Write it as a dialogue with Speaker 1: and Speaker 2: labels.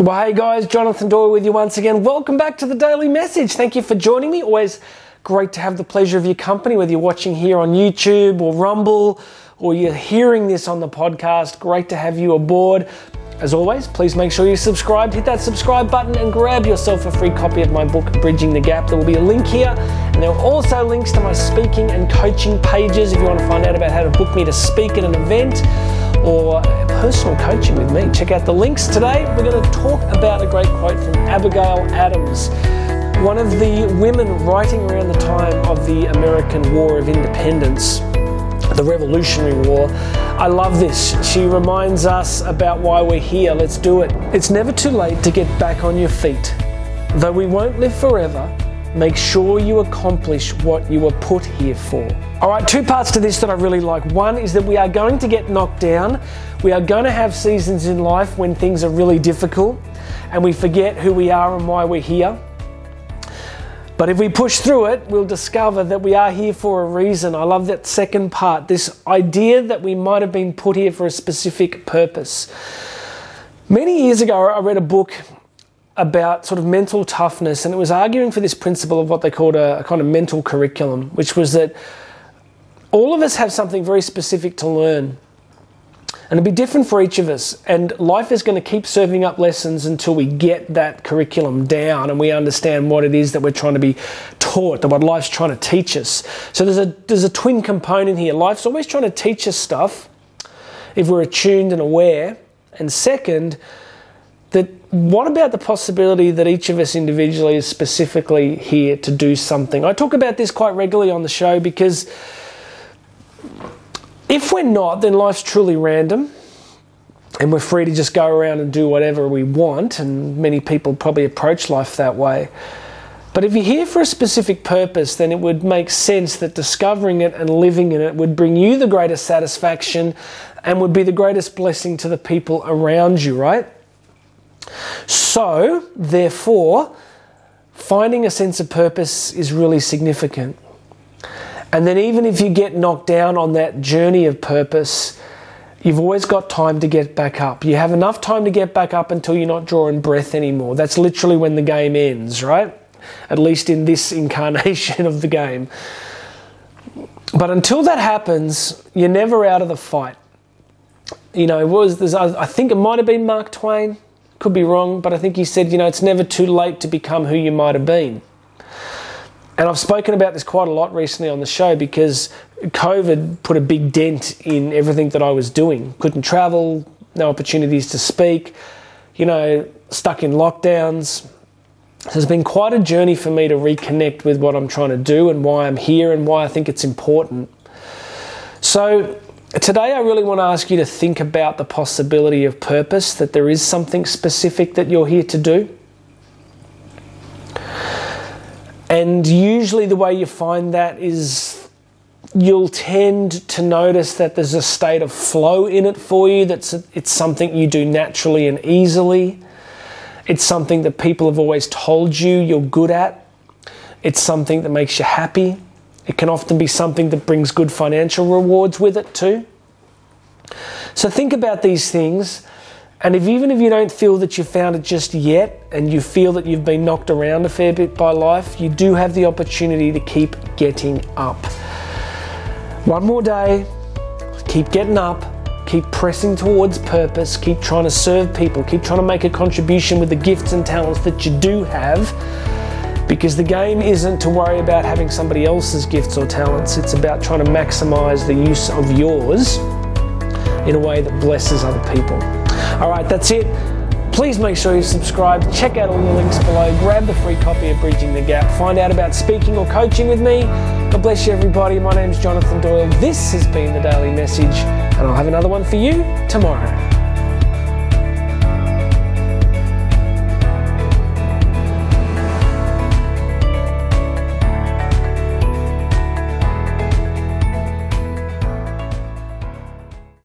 Speaker 1: Well, hey guys, Jonathan Doyle with you once again. Welcome back to the Daily Message. Thank you for joining me. Always great to have the pleasure of your company, whether you're watching here on YouTube or Rumble or you're hearing this on the podcast. Great to have you aboard. As always, please make sure you're subscribed. Hit that subscribe button and grab yourself a free copy of my book, Bridging the Gap. There will be a link here, and there are also links to my speaking and coaching pages if you want to find out about how to book me to speak at an event or personal coaching with me. Check out the links today. We're going to talk about a great quote from Abigail Adams, one of the women writing around the time of the American War of Independence, the Revolutionary War. I love this. She reminds us about why we're here. Let's do it. It's never too late to get back on your feet. Though we won't live forever, make sure you accomplish what you were put here for. All right, two parts to this that I really like. One is that we are going to get knocked down. We are going to have seasons in life when things are really difficult and we forget who we are and why we're here. But if we push through it, we'll discover that we are here for a reason. I love that second part this idea that we might have been put here for a specific purpose. Many years ago, I read a book about sort of mental toughness, and it was arguing for this principle of what they called a, a kind of mental curriculum, which was that all of us have something very specific to learn. And it'll be different for each of us. And life is going to keep serving up lessons until we get that curriculum down and we understand what it is that we're trying to be taught, that what life's trying to teach us. So there's a there's a twin component here. Life's always trying to teach us stuff if we're attuned and aware. And second, that what about the possibility that each of us individually is specifically here to do something? I talk about this quite regularly on the show because if we're not, then life's truly random and we're free to just go around and do whatever we want, and many people probably approach life that way. But if you're here for a specific purpose, then it would make sense that discovering it and living in it would bring you the greatest satisfaction and would be the greatest blessing to the people around you, right? So, therefore, finding a sense of purpose is really significant. And then, even if you get knocked down on that journey of purpose, you've always got time to get back up. You have enough time to get back up until you're not drawing breath anymore. That's literally when the game ends, right? At least in this incarnation of the game. But until that happens, you're never out of the fight. You know, was I think it might have been Mark Twain, could be wrong, but I think he said, you know, it's never too late to become who you might have been. And I've spoken about this quite a lot recently on the show because COVID put a big dent in everything that I was doing. Couldn't travel, no opportunities to speak, you know, stuck in lockdowns. So it's been quite a journey for me to reconnect with what I'm trying to do and why I'm here and why I think it's important. So today I really want to ask you to think about the possibility of purpose, that there is something specific that you're here to do. And usually, the way you find that is you'll tend to notice that there's a state of flow in it for you. That's it's something you do naturally and easily. It's something that people have always told you you're good at. It's something that makes you happy. It can often be something that brings good financial rewards with it too. So think about these things and if even if you don't feel that you've found it just yet and you feel that you've been knocked around a fair bit by life, you do have the opportunity to keep getting up. One more day, keep getting up, keep pressing towards purpose, keep trying to serve people, keep trying to make a contribution with the gifts and talents that you do have. Because the game isn't to worry about having somebody else's gifts or talents, it's about trying to maximize the use of yours in a way that blesses other people. All right, that's it. Please make sure you subscribe. Check out all the links below. Grab the free copy of Bridging the Gap. Find out about speaking or coaching with me. God bless you, everybody. My name is Jonathan Doyle. This has been the Daily Message, and I'll have another one for you tomorrow.